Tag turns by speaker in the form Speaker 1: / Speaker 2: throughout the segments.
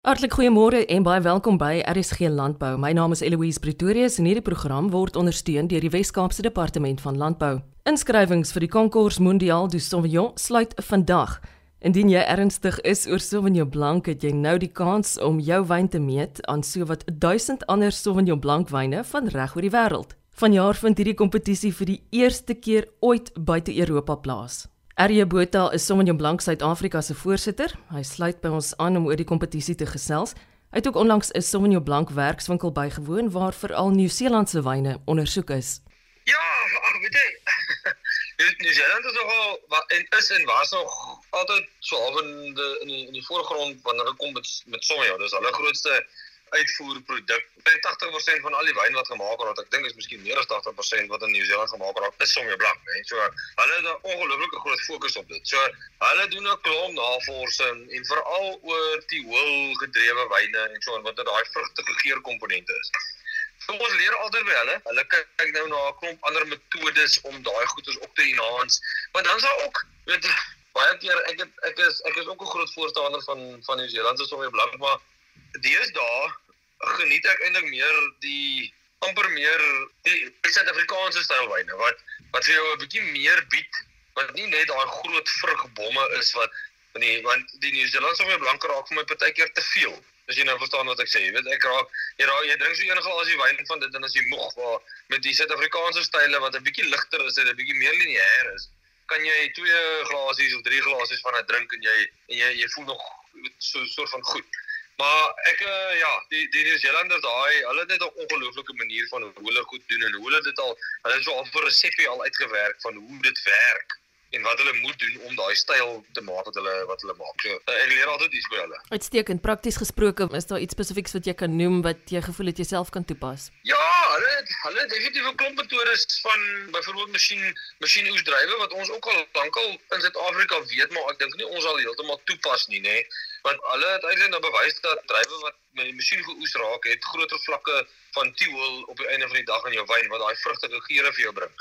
Speaker 1: Hartlik goeiemôre en baie welkom by RSG Landbou. My naam is Eloise Pretorius en hierdie program word ondersteun deur die Wes-Kaapse Departement van Landbou. Inskrywings vir die Concours Mondial du Sauvignon sluit vandag. Indien jy ernstig is oor Sauvignon Blanc, het jy nou die kans om jou wyn te meet aan sowat 1000 ander Sauvignon Blanc wyne van reg oor die wêreld. Vanjaar vind hierdie kompetisie vir die eerste keer ooit buite Europa plaas. Arje Botha is Sauvignon Blanc Suid-Afrika se voorsitter. Hy sluit by ons aan om oor die kompetisie te gesels. Hy het ook onlangs 'n Sauvignon Blanc werkswinkel bygewoon waar veral Nieu-Seelandse wyne ondersoek is.
Speaker 2: Ja, ag weet jy. Nieu-Seeland is nogal wat en is en was nog altyd so half in die in die, in voorgrond wanneer dit kom met met Sauvignon. Dis hulle grootste uitvoerproduk. 80% van al die wyn wat gemaak word, ek dink is miskien meer as 80% wat in Nieu-Seeland gemaak word, is Sauvignon Blanc, né? So hulle het 'n ongelooflike groot fokus op dit. So hulle doen 'n klomp navorsing en veral oor die hoël gedrewe wyne en so wat daai vrugtige geurkomponente is. So ons leer altyd by hulle. Hulle kyk nou na 'n klomp ander metodes om daai goeders op te enhance. Maar dan is daar ook weet baie keer ek het, ek is ek is ook 'n groot voorstander van van Nieu-Seeland se Sauvignon Blanc, maar deesdae geniet ek eintlik meer die amper meer die Suid-Afrikaanse stylwyne wat wat vir jou 'n bietjie meer bied wat nie net daai groot vrugbomme is wat van die want die Nieu-Seelandse wyn blank raak vir my partykeer te veel. As jy nou verstaan wat ek sê, jy weet ek raak jy raak jy drink so enige glasie wyn van dit en as jy moeg waar met die Suid-Afrikaanse style wat 'n bietjie ligter is en 'n bietjie meer lineêr is, kan jy twee glasies of drie glasies van 'n drink en jy en jy jy voel nog so 'n soort van goed. Maar ek uh, ja, die die Nieu-Seelanders daai, hulle het net 'n ongelooflike manier van hoe hulle goed doen en hoe hulle dit al hulle het so al 'n resepie al uitgewerk van hoe dit werk en wat hulle moet doen om daai styl te maak wat hulle wat hulle maak. So ek leer altyd iets by hulle.
Speaker 1: Uitstekend. Prakties gesproke, is daar iets spesifieks wat jy kan noem wat jy gevoel het jy self kan toepas?
Speaker 2: Ja, hulle het, hulle het definitief 'n klomp metodes van byvoorbeeld masjien masjienoesdrywe wat ons ook al lankal in Suid-Afrika weet, maar ek dink nie ons al heeltemal toepas nie, nê. Want hulle het eintlik nou bewys dat drywe wat met die masjien geoes raak, het groter vlakke van tiol op die einde van die dag in jou wyn wat daai vrugtige geure vir jou bring.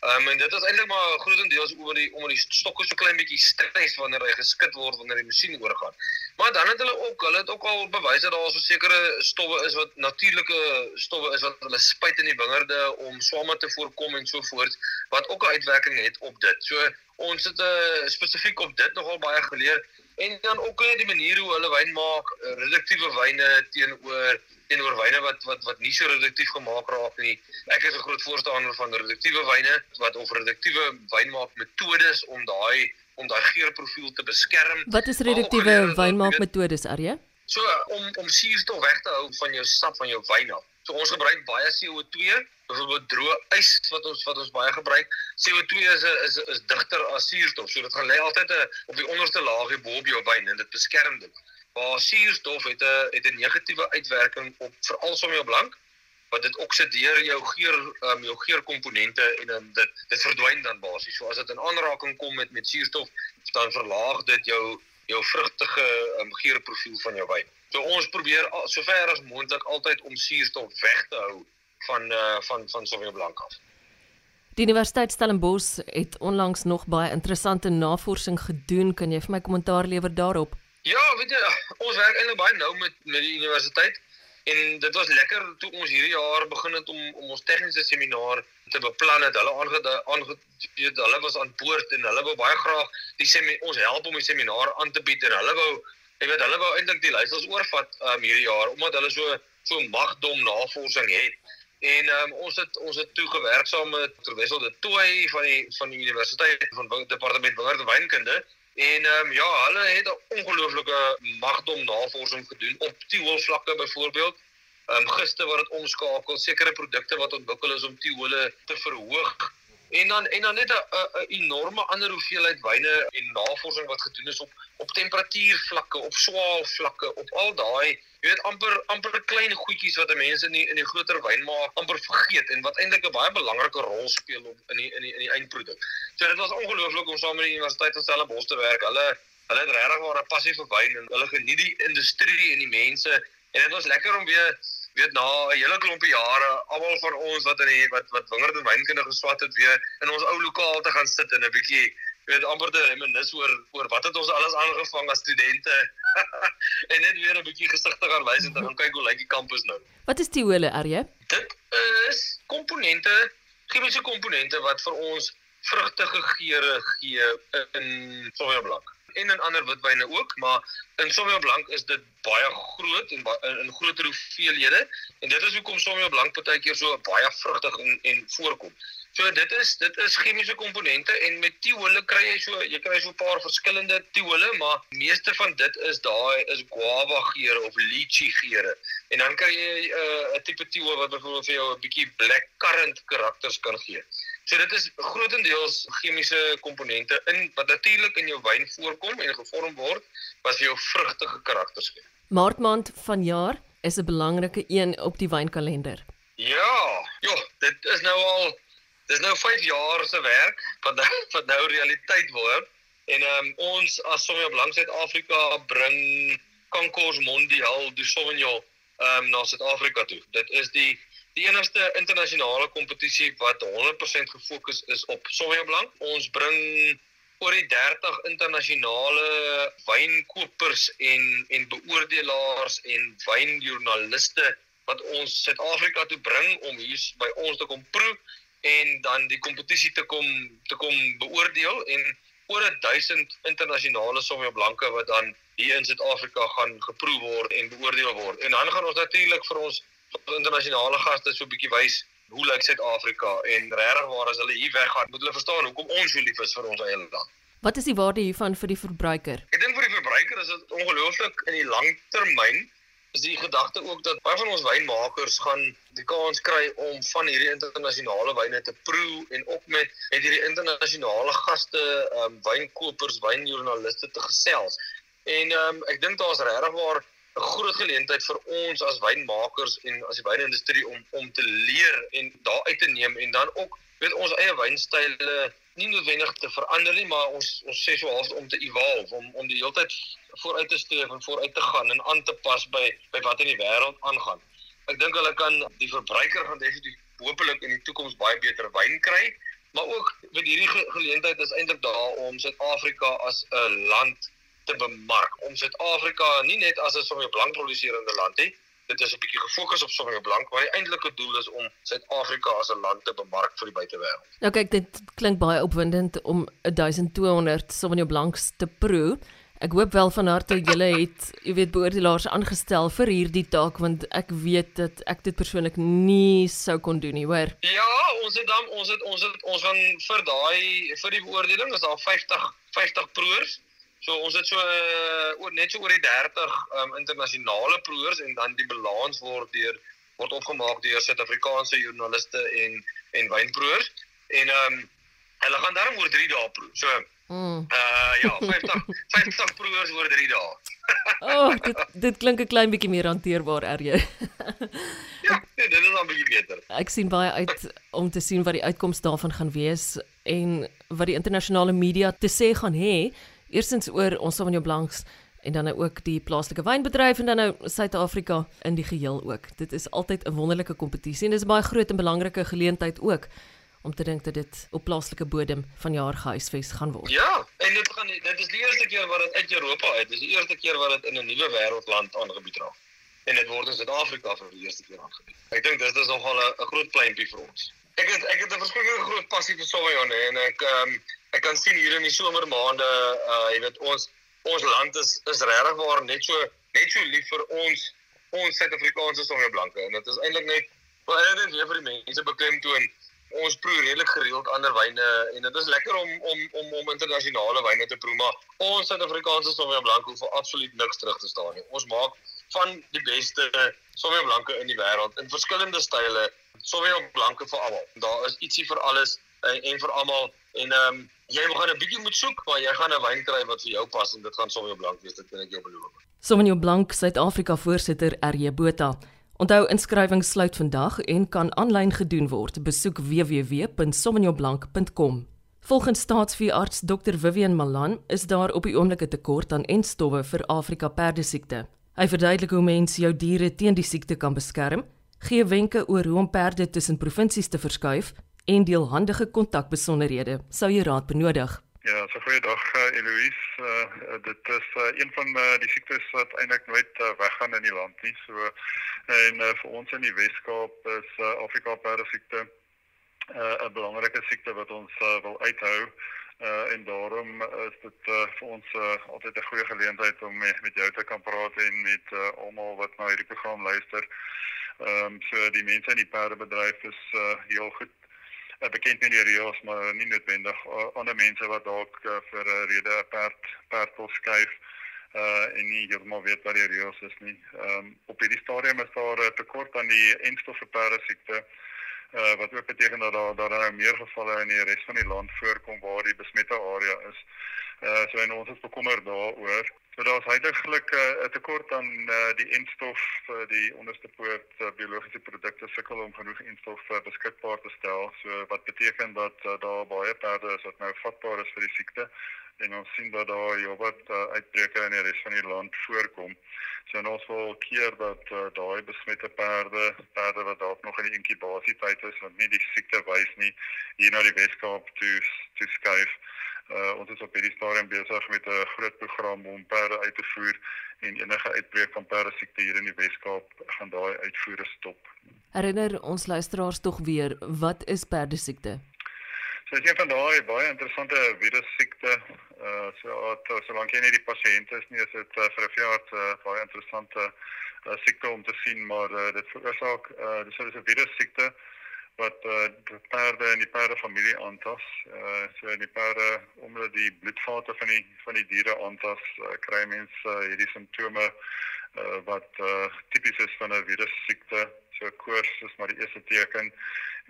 Speaker 2: Ehm um, en dit is eintlik maar grootendeels oor die om die stokke so klein bietjie stres wanneer hy geskit word wanneer die masjien oorgaan. Maar dan het hulle ook, hulle het ook al bewys dat daar so sekere stowwe is wat natuurlike stowwe is wat hulle spuit in die wingerde om swamme te voorkom en so voort wat ook 'n uitwerking het op dit. So ons het uh, spesifiek op dit nogal baie geleer en dan ook net die manier hoe hulle wyn maak, reduktiewe wyne teenoor teenoor wyne wat wat wat nie so reduktief gemaak raak nie. Ek is 'n groot voorstander van reduktiewe wyne wat of reduktiewe wynmaak metodes om daai om daai geurprofiel te beskerm.
Speaker 1: Wat is reduktiewe wynmaak metodes, Arje?
Speaker 2: So om om suurstof weg te hou van jou sap van jou wyn af. So ons gebruik baie CO2, byvoorbeeld droë ys wat ons wat ons baie gebruik. CO2 is is is digter as suurstof, so dit gaan lê altyd 'n op die onderste laagie bo op jou wyn en dit beskerm dit waar suurstof het 'n het 'n negatiewe uitwerking op veral som jou blank wat dit oksideer jou geur um, jou geurkomponente en dan dit dit verdwyn dan basies. So as dit in aanraking kom met met suurstof, dan verlaag dit jou jou vrugtige um, geurprofiel van jou wyn. So ons probeer sover as moontlik altyd om suurstof weg te hou van uh, van van Sauvignon Blanc af.
Speaker 1: Die Universiteit Stellenbosch het onlangs nog baie interessante navorsing gedoen. Kan jy vir my kommentaar lewer daarop?
Speaker 2: Ja, weet jy, ons werk eintlik baie nou met met die universiteit en dit was lekker toe ons hierdie jaar begin het om om ons tegniese seminar te beplan het. Hulle aangeweet hulle was aan boord en hulle wou baie graag die semi ons help om die seminar aan te bied en hulle wou jy weet hulle wou eintlik die leerders oorvat um, hierdie jaar omdat hulle so so magdom navorsing het. En um, ons het ons het toe gewerk saam met Terwessel de Tooi van die van die universiteit van departement wingerd en wynkunde En ehm um, ja, hulle het 'n ongelooflike magdom navorsing gedoen op tioolvlakke byvoorbeeld. Ehm um, gister wat dit omskakel, sekere produkte wat ontwikkel is om tioole te verhoog. En dan en dan net 'n enorme ander hoeveelheid wyne en navorsing wat gedoen is op op temperatuurvlakke, op swaalvlakke, op al daai jy weet amper amper klein goedjies wat mense in die in die groter wynmaak amper vergeet en wat eintlik 'n baie belangrike rol speel op in die in die in die eindproduk. So dit was ongelooflik om saam met die Universiteit van Stellenbosch te werk. Hulle hulle het regtig waar 'n passie vir wyn en hulle geniet die industrie en die mense en dit was lekker om weer weet na 'n hele klompie jare almal van ons wat in die wat wat wingerd en wynkunde geswat het weer in ons ou lokaal te gaan sit en 'n bietjie weet amper te reminis oor oor wat het ons alles aangevang as studente en net weer 'n bietjie gesigte gaan wys en dan gaan kyk hoe lyk die kampus nou.
Speaker 1: Wat is tiole, Arje?
Speaker 2: Dit is komponente, chemiese komponente wat vir ons vrugtige geure gee in Sauvignon Blanc en in ander witwyne ook, maar in Sauvignon Blanc is dit baie groot en in, in groter hoeveelhede en dit is hoekom Sauvignon Blanc partykeer so baie vrugtig en en voorkom. So dit is dit is chemiese komponente en met tiole kry jy so jy kry so 'n paar verskillende tiole, maar meeste van dit is daai is guava geure of lychee geure. En dan kry jy uh, 'n uh, tipe tiole wat byvoorbeeld vir jou 'n bietjie black currant karakters kan gee. So dit is grootendeels chemiese komponente in wat natuurlik in jou wyn voorkom en gevorm word wat vir jou vrugtige karakters gee.
Speaker 1: Maartmaand van jaar is 'n belangrike een op die wynkalender.
Speaker 2: Ja, ja, dit is nou al dis nou 5 jaar se werk wat nou, wat nou realiteit word. En um, ons as Sauvignon Blanc Suid-Afrika bring Concours Mondial du Sauvignon um, na Suid-Afrika toe. Dit is die die enigste internasionale kompetisie wat 100% gefokus is op Sauvignon. Ons bring oor die 30 internasionale wynkopers en en beoordelaars en wynjoernaliste wat ons Suid-Afrika toe bring om hier by ons te kom proe en dan die kompetisie te kom te kom beoordeel en oor 1000 internasionale Sauvignon Blanche wat dan hier in Suid-Afrika gaan geproe word en beoordeel word. En dan gaan ons natuurlik vir ons internasionale gaste so 'n bietjie wys hoe lyk Suid-Afrika en regtig waar as hulle hier weggaan, moet hulle verstaan hoekom ons so lief is vir ons eie land.
Speaker 1: Wat is die waarde hiervan vir die verbruiker?
Speaker 2: Ek dink vir die verbruiker is dit ongelooflik in die langtermyn is die gedagte ook dat baie van ons wynmakers gaan die kans kry om van hierdie internasionale wyne te proe en ook met met hierdie internasionale gaste, ehm um, wynkopers, wynjoernaliste te gesels. En ehm um, ek dink daar's regtig waar 'n groot geleentheid vir ons as wynmakers en as die wynindustrie om om te leer en daar uit te neem en dan ook weet ons eie wynstyle nie noodwendig te verander nie, maar ons ons sê so half om te evolve, om om die hele tyd vooruit te streef en vooruit te gaan en aan te pas by by wat in die wêreld aangaan. Ek dink hulle kan die verbruiker gaan definitief hopelik in die toekoms baie beter wyn kry, maar ook met hierdie ge geleentheid is eintlik daar om Suid-Afrika as 'n land te bemark, om Suid-Afrika nie net as 'n sommer blank produserende land nie, dit is 'n bietjie gefokus op Sauvignon Blanc, maar die eintlike doel is om Suid-Afrika as 'n land te bemark vir die buitewêreld.
Speaker 1: Nou kyk, dit klink baie opwindend om 1200 Sauvignon Blancs te proe. Ek hoop wel van harte julle het, jy weet, beoordelaars aangestel vir hierdie taak want ek weet dat ek dit persoonlik nie sou kon doen nie, hoor.
Speaker 2: Ja, ons het dan ons het ons het ons gaan vir daai vir die beoordeling is daar 50 50 proeërs. So ons het so uh, oor net so oor die 30 um, ehm, internasionale proeërs en dan die balans word deur word opgemaak deur Suid-Afrikaanse joernaliste en en wynproeërs en ehm um, hulle gaan dan oor 3 dae proe. So mm. uh ja, 50 50 proeërs oor 3 dae.
Speaker 1: O, oh, dit dit klink 'n klein bietjie meer hanteerbaar, RJ.
Speaker 2: ja, nee, dit is dan bietjie beter.
Speaker 1: Ek sien baie uit om te sien wat die uitkoms daarvan gaan wees en wat die internasionale media te sê gaan hê Eerstens oor ons Sauvignon Blancs en dan nou ook die plaaslike wynbedryf en dan nou Suid-Afrika in die geheel ook. Dit is altyd 'n wonderlike kompetisie en dis 'n baie groot en belangrike geleentheid ook om te dink dat dit op plaaslike bodem van jaar gehuisves gaan word.
Speaker 2: Ja, en dit gaan dit is die eerste keer wat dit uit Europa uit. Dis die eerste keer wat dit in 'n nuwe wêreldland aangebied raak. En dit word in Suid-Afrika vir die eerste keer aangebied. Ek dink dit is nogal 'n groot pleintjie vir ons. Ek het ek het 'n verskriklike groot passie vir Sauvignon en ek ehm um, ek kan sien hier in die somermaande uh jy weet ons ons land is is regtig waar net so net so lief vir ons ons Suid-Afrikaanse songe blanke en dit is eintlik net baie net weer vir die mense beklemtoon. Ons proe redelik gereeld ander wyne en dit is lekker om om om om internasionale wyne te proe maar ons Suid-Afrikaanse songe blanke hoef absoluut niks terug te staan nie. Ons maak van die beste songe blanke in die wêreld in verskillende style. Songe blanke vir almal. Daar is ietsie vir alles en, en vir almal en ehm um, jy gaan 'n bietjie moet soek, maar jy gaan 'n wyn kry wat vir jou pas en dit gaan Sauvignon Blanc wees, dit kan ek jou beloof.
Speaker 1: Sauvignon Blanc Suid-Afrika voorsitter RJ Botha. Onthou inskrywings sluit vandag en kan aanlyn gedoen word. Besoek www.sauvignonblanc.com. Volgens staatsveearts Dr Vivian Malan is daar op die oomblik 'n tekort aan entstowwe vir Afrika perdesiekte. Hy verduidelik hoe mense jou diere teen die siekte kan beskerm, gee wenke oor hoe om perde tussen provinsies te verskuif en deel handige kontakbesonderhede sou jy raad benodig.
Speaker 3: Ja, so goeie dag uh, Eloise. Uh, dit is uh, een van uh, die siektes wat eintlik nooit uh, weggaan in die land nie. So en uh, vir ons in die Wes-Kaap is uh, Afrika perdesiekte 'n uh, belangrike siekte wat ons uh, wil uithou. Uh, en daarom is dit uh, vir ons uh, altyd 'n goeie geleentheid om met, met jou te kan praat en met uh, almal wat na hierdie program luister. Ehm um, so die mense in die perdebedryf is uh, heel goed bekend met die reëls maar nie noodwendig uh, ander mense wat dalk uh, vir 'n uh, rede 'n perd perd wil skuif uh en nie heeltemal weet wat die reëls is nie. Ehm um, op hierdie stadium is daar 'n tekort aan die enstof vir perde siekte uh wat ook beteken dat daar daar nou meer gevalle in die res van die land voorkom waar die besmette area is. Uh so en ons is bekommerd daaroor. So daar's heidaglik 'n uh, tekort aan uh, die enstof vir uh, die onderste poort uh, biologiese produkte sukkel om genoeg enstof uh, beskikbaar te stel. So wat beteken dat uh, daar baie perde is wat nou vatbaar is vir die siekte en ons sien dat daar heelwat uh, uitbreke in die res van die land voorkom. So ons wil keer dat uh, daai besmette perde, perde wat dalk nog in die inkubasietyd is want nie die siekte wys nie, hier na die Weskaap toe toe skuif. Uh, ons is op hierdie stadium besig met 'n groot program om perde uit te voer en enige uitbreek van perde siekte hier in die Weskaap gaan daai uitvoere stop.
Speaker 1: Herinner ons luisteraars tog weer, wat is perde siekte?
Speaker 3: So as jy van daai baie interessante virus siekte, uh so uh, solank jy nie die pasiënt is nie, is dit uh, vir 'n veearts uh, baie interessante uh, siekte om te sien, maar uh, dit veroorsaak uh dis 'n virus siekte wat uh, die perde en die perde familie aantas. Uh so die perde omdat die bloedvate van die van die diere aantas, uh, kry mense uh, hierdie simptome uh, wat uh, tipies is van 'n virus siekte. So koors is maar die eerste teken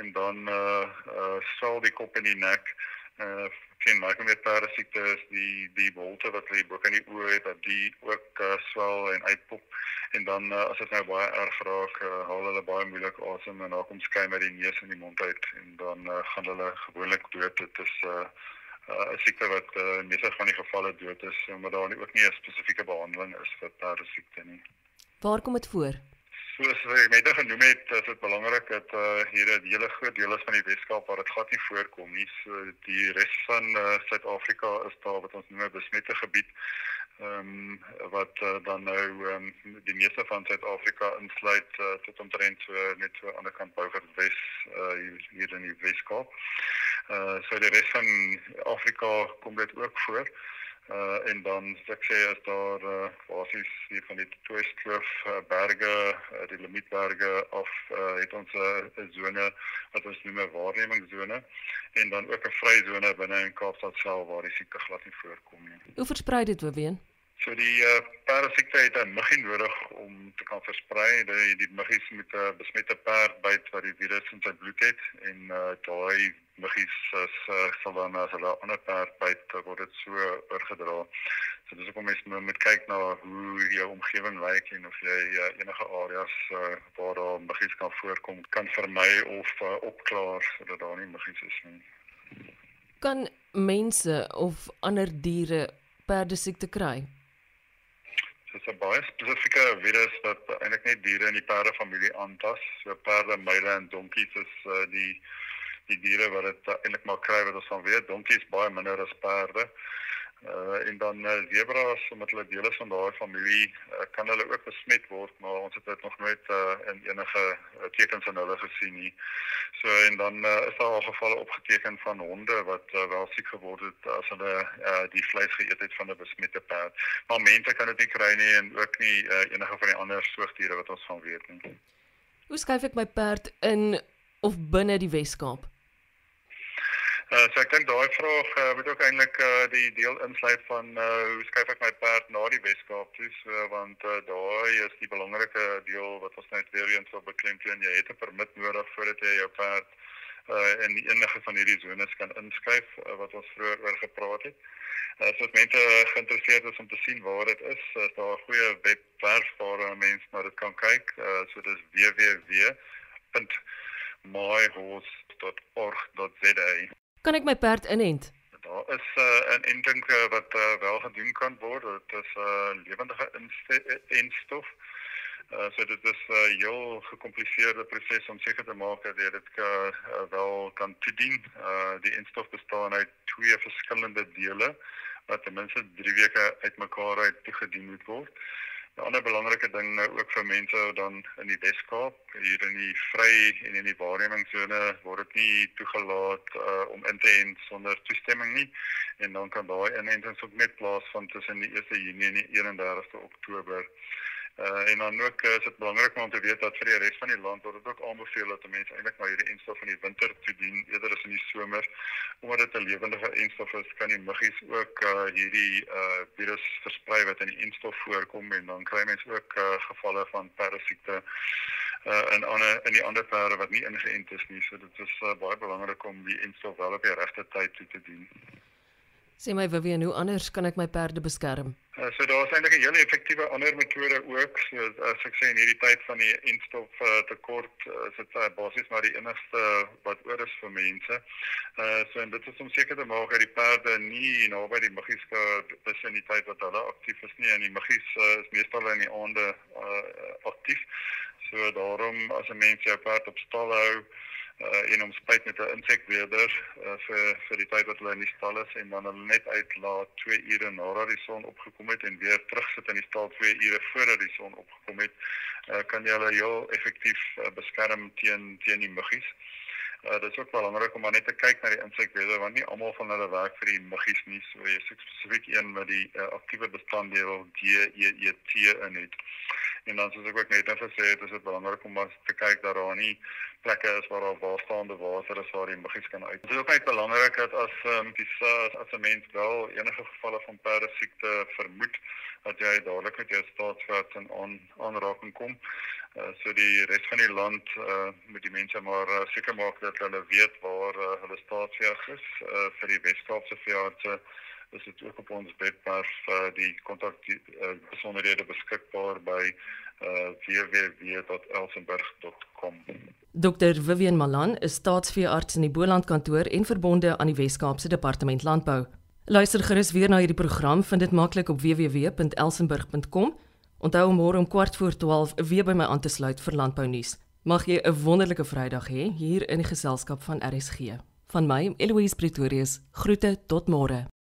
Speaker 3: en dan uh uh sal die kop en die nek uh sien maar met perde siekte is die die wolte wat lê bo kan die oë het dat die ook uh, swel en uitpop en dan uh, as dit nou baie erg raak uh, haal hulle baie moeilik asem en dan kom skuim uit die neus en die mond uit en dan uh, gaan hulle gewoonlik dood dit is 'n uh, uh, siekte wat uh, in meeste van die gevalle dood is omdat daar nie ook nie 'n spesifieke behandeling is vir perde siekte nie
Speaker 1: Waar kom dit voor?
Speaker 3: Soos ek net genoem het, is dit belangrik dat uh, hier 'n hele groot deel is van die Weskaap waar dit glad nie voorkom nie. So die res van uh, Suid-Afrika is daar wat ons noem 'n besmette gebied. Ehm um, wat uh, dan nou um, die meeste van Suid-Afrika insluit uh, tot omtrent so net so aan die kant Bougaard Wes uh, hier in die Weskaap. Uh so die res van Afrika kom dit ook voor. Uh en dan ek sê as daar uh basies hier van die Twiskloof uh, berge, uh, die Limietberge of uh het ons 'n uh, sone wat ons noem 'n waarnemingsone en dan ook 'n vrysone binne in Kaapstad self waar die siekte glad nie voorkom nie.
Speaker 1: Hoe versprei dit Weween?
Speaker 3: So die uh, perdesiekte het 'n muggie nodig om te kan versprei. Die die muggies met 'n uh, besmette perd byt wat die virus in sy bloed het en uh, daai muggies as uh, sal dan as hulle ander perd byt word dit so oorgedra. So dis ook om mens moet kyk na hoe jou omgewing lyk en of jy uh, enige areas uh, waar daar muggies kan voorkom kan vermy of uh, opklaar sodat daar nie muggies is nie.
Speaker 1: Kan mense of ander diere perdesiekte kry?
Speaker 3: Dit is 'n baie spesifieke virus wat eintlik net diere in die perde familie aantas. So perde, myle en donkies is uh, die die diere wat dit uh, eintlik maar kry wat ons van weet. Donkies baie minder as perde. Uh en dan uh, zebras omdat hulle deel is van daai familie uh, kan hulle ook besmet word maar ons het dit nog nooit uh, in enige uh, tekens van hulle gesien nie. So en dan uh, is daar al gevalle opgeteken van honde wat uh, wel siek geword het as hulle uh, die vleis geëet het van 'n besmette perd. Maar mense kan dit nie kry nie en ook nie uh, enige van die ander soogdiere wat ons van weet nie.
Speaker 1: Hoe skuif ek my perd in of binne die Weskaap?
Speaker 3: Uh, so ek dink daai vraag uh, moet ook eintlik uh, die deel insluit van uh, hoe skryf ek my perd na die Weskaap toe so, want uh, daai is die belangrike deel wat ons net weer eens wil beklemtoon jy het 'n permit nodig voordat jy jou perd uh, in enige van hierdie zones kan inskryf uh, wat ons vroeër oor gepraat het. Uh, so as mense geïnteresseerd is om te sien waar dit is, is daar 'n goeie webwerf waar mense na dit kan kyk. Uh, so dis www.myhorse.org.za
Speaker 1: Kan ek my perd inent?
Speaker 3: Daar is 'n uh, inenting uh, wat uh, wel gedoen kan word. Dit is 'n uh, lewendige instof. Uh, so dit is 'n uh, heel gekompliseerde proses om seker te maak dat dit uh, wel kan toedien. Uh, die instof bestaan uit twee verskillende dele wat ten minste 3 weke uitmekaar uit toegedien moet word. 'n ander belangrike ding nou ook vir mense dan in die Weskaap, hier in die vry en in die waarnemingsone word dit nie toegelaat uh, om in te ent sonder toestemming nie en dan kan daai inentings ook net plaasvind tussen die 1 Junie en die 31ste Oktober. Uh, en dan ook uh, is dit belangrik om te weet dat vir die res van die land word dit ook aanbeveel dat mense eintlik maar hierdie enstof in die winter toe dien eerder as in die somer omdat dit 'n lewendige enstof is kan die muggies ook uh, hierdie uh, virus versprei wat in die enstof voorkom en dan kry mense ook uh, gevalle van parasiete uh, in ander in die ander perde wat nie ingeënt is nie so dit is uh, baie belangrik om die enstof wel op die regte tyd toe te dien.
Speaker 1: Sê my Vivian, hoe anders kan ek my perde beskerm?
Speaker 3: Uh, so daar is eintlik 'n hele effektiewe ander metode ook. So as ek sê in hierdie tyd van die enstof uh, tekort uh, is dit uh, basies maar die enigste wat oor is vir mense. Uh so en dit is om seker te maak dat die perde nie naby die muggies is in die tyd wat hulle aktief is nie en die muggies uh, is meestal in die aande uh, aktief. So daarom as 'n mens jou perd op stal hou en hom spuit met 'n insekweerder uh, vir vir die tyd wat hulle in die stal is en dan hulle net uitlaat 2 ure nadat die son opgekom het en weer terugsit in die stal 2 ure voordat die son opgekom het, uh, kan jy hulle heel effektief uh, beskerm teen teen die muggies. Uh, dit is ook belangrik om maar net te kyk na die insekweerder want nie almal van hulle werk vir die muggies nie. So jy spesifiek een met die uh, aktiewe bestanddeel DEET in het. En dan soos ek ook net nou gesê het, is dit belangrik om maar te kyk dat daar nie plekke is waar daar waarstaande water is waar die muggies kan uit. Dit is ook baie belangrik dat as um, die as, as 'n mens wel enige gevalle van perdesiekte vermoed, dat jy dadelik met jou staatsraad in aan, aanraking kom. Uh, so die res van die land uh, moet die mense maar uh, seker maak dat hulle weet waar uh, hulle staatsveeg is uh, vir die Weskaapse veeartse is dit ook op ons webwerf uh, die kontak uh, besonderhede beskikbaar by uh, www.elsenburg.com.
Speaker 1: Dr Vivian Malan is staatsveearts in die Boland kantoor en verbonde aan die Wes-Kaapse Departement Landbou. Luister gerus weer na hierdie program, vind dit maklik op www.elsenburg.com. Onthou om môre om kwart voor 12 weer by my aan te sluit vir landbou nuus. Mag jy 'n wonderlike Vrydag hê hier in die geselskap van RSG. Van my, Eloise Pretorius. Groete tot môre.